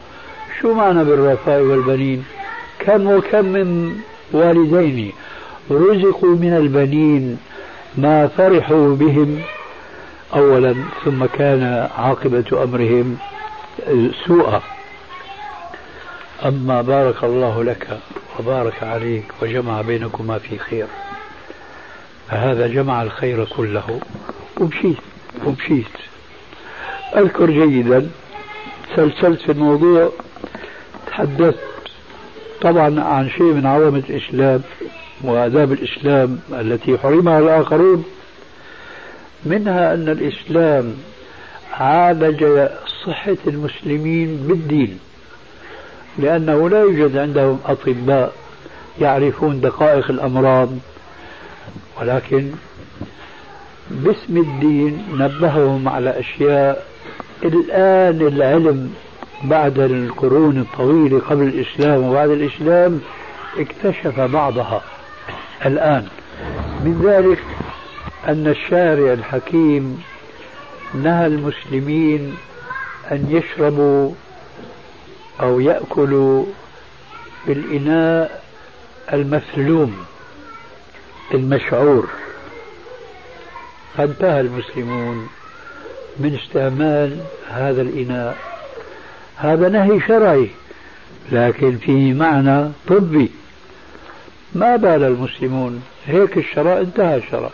شو معنى بالرفاء والبنين؟ كم وكم من والدين رزقوا من البنين ما فرحوا بهم أولا ثم كان عاقبة أمرهم. سوءا أما بارك الله لك وبارك عليك وجمع بينكما في خير. فهذا جمع الخير كله. ومشيت ومشيت أذكر جيدا سلسلت في الموضوع تحدثت طبعا عن شيء من عظمة الإسلام وآداب الإسلام التي حرمها الآخرون منها أن الإسلام عالج صحة المسلمين بالدين لأنه لا يوجد عندهم أطباء يعرفون دقائق الأمراض ولكن باسم الدين نبههم على أشياء الآن العلم بعد القرون الطويلة قبل الإسلام وبعد الإسلام اكتشف بعضها الآن. من ذلك أن الشارع الحكيم نهى المسلمين أن يشربوا أو يأكلوا بالإناء المثلوم المشعور. فانتهى المسلمون من استعمال هذا الإناء. هذا نهي شرعي لكن فيه معنى طبي. ما بال المسلمون؟ هيك الشرع انتهى الشرع.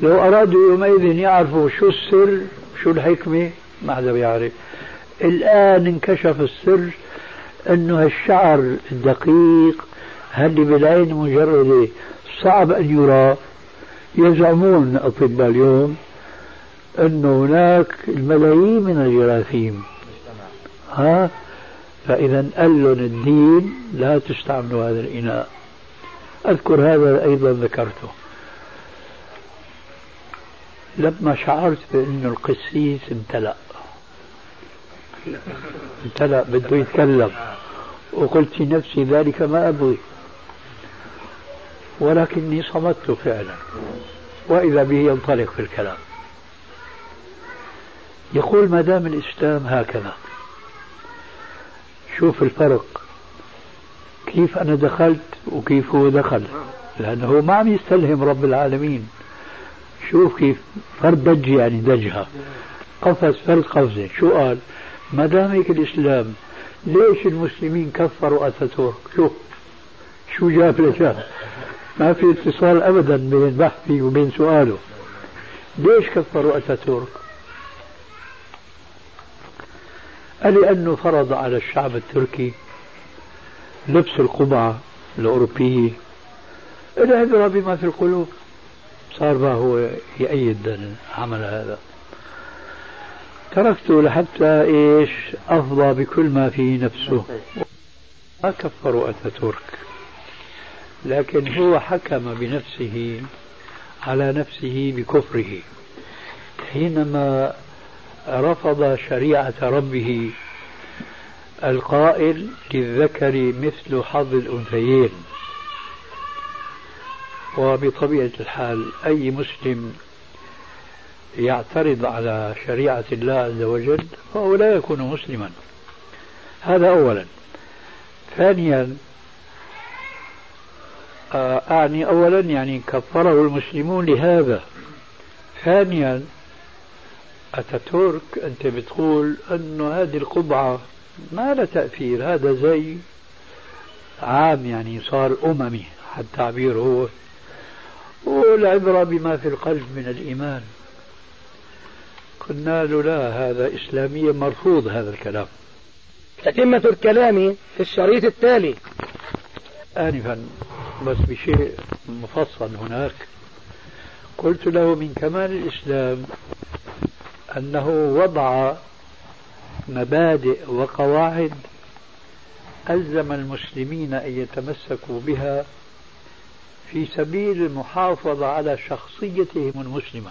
لو أرادوا يومئذ يعرفوا شو السر شو الحكمة ما حدا بيعرف. الآن انكشف السر أنه الشعر الدقيق اللي بالعين مجردة صعب أن يرى؟ يزعمون أطباء اليوم أن هناك الملايين من الجراثيم. ها؟ فإذا قال لهم الدين لا تستعملوا هذا الإناء. أذكر هذا أيضا ذكرته. لما شعرت بأن القسيس امتلأ. امتلأ بده يتكلم. وقلت في نفسي ذلك ما أبغي. ولكني صمت فعلا. وإذا به ينطلق في الكلام. يقول ما دام الإسلام هكذا. شوف الفرق. كيف أنا دخلت وكيف هو دخل. لأنه ما عم يستلهم رب العالمين. شوف كيف فرد دج يعني دجها. قفز فرد قفزة شو قال؟ ما دام هيك الإسلام ليش المسلمين كفروا أتاتورك؟ شوف شو جاب لجاب ما في اتصال أبدا بين بحثي وبين سؤاله. ليش كفروا أتاتورك؟ قال لأنه فرض على الشعب التركي لبس القبعة الأوروبية. العبرة بما في القلوب. صار ما هو يأيد عمل هذا. تركته لحتى إيش؟ أفضى بكل ما في نفسه. ما كفروا أتاتورك. لكن هو حكم بنفسه على نفسه بكفره. حينما رفض شريعة ربه القائل للذكر مثل حظ الأنثيين. وبطبيعة الحال أي مسلم يعترض على شريعة الله عز وجل فهو لا يكون مسلما. هذا أولا. ثانيا آه، أعني أولا يعني كفره المسلمون لهذا. ثانيا أتاتورك أنت بتقول أنه هذه القبعة ما لها تأثير هذا زي عام يعني صار أممي حتى التعبير هو. والعبرة بما في القلب من الإيمان. قلنا له لا هذا إسلاميا مرفوض هذا الكلام. تتمة الكلام في الشريط التالي. آنفا بس بشيء مفصل هناك. قلت له من كمال الإسلام أنه وضع مبادئ وقواعد ألزم المسلمين أن يتمسكوا بها في سبيل المحافظة على شخصيتهم المسلمة.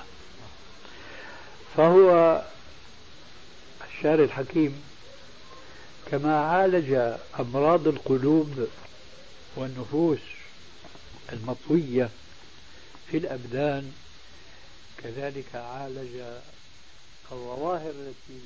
فهو الشارع الحكيم. كما عالج أمراض القلوب والنفوس المطوية في الأبدان كذلك عالج الظواهر التي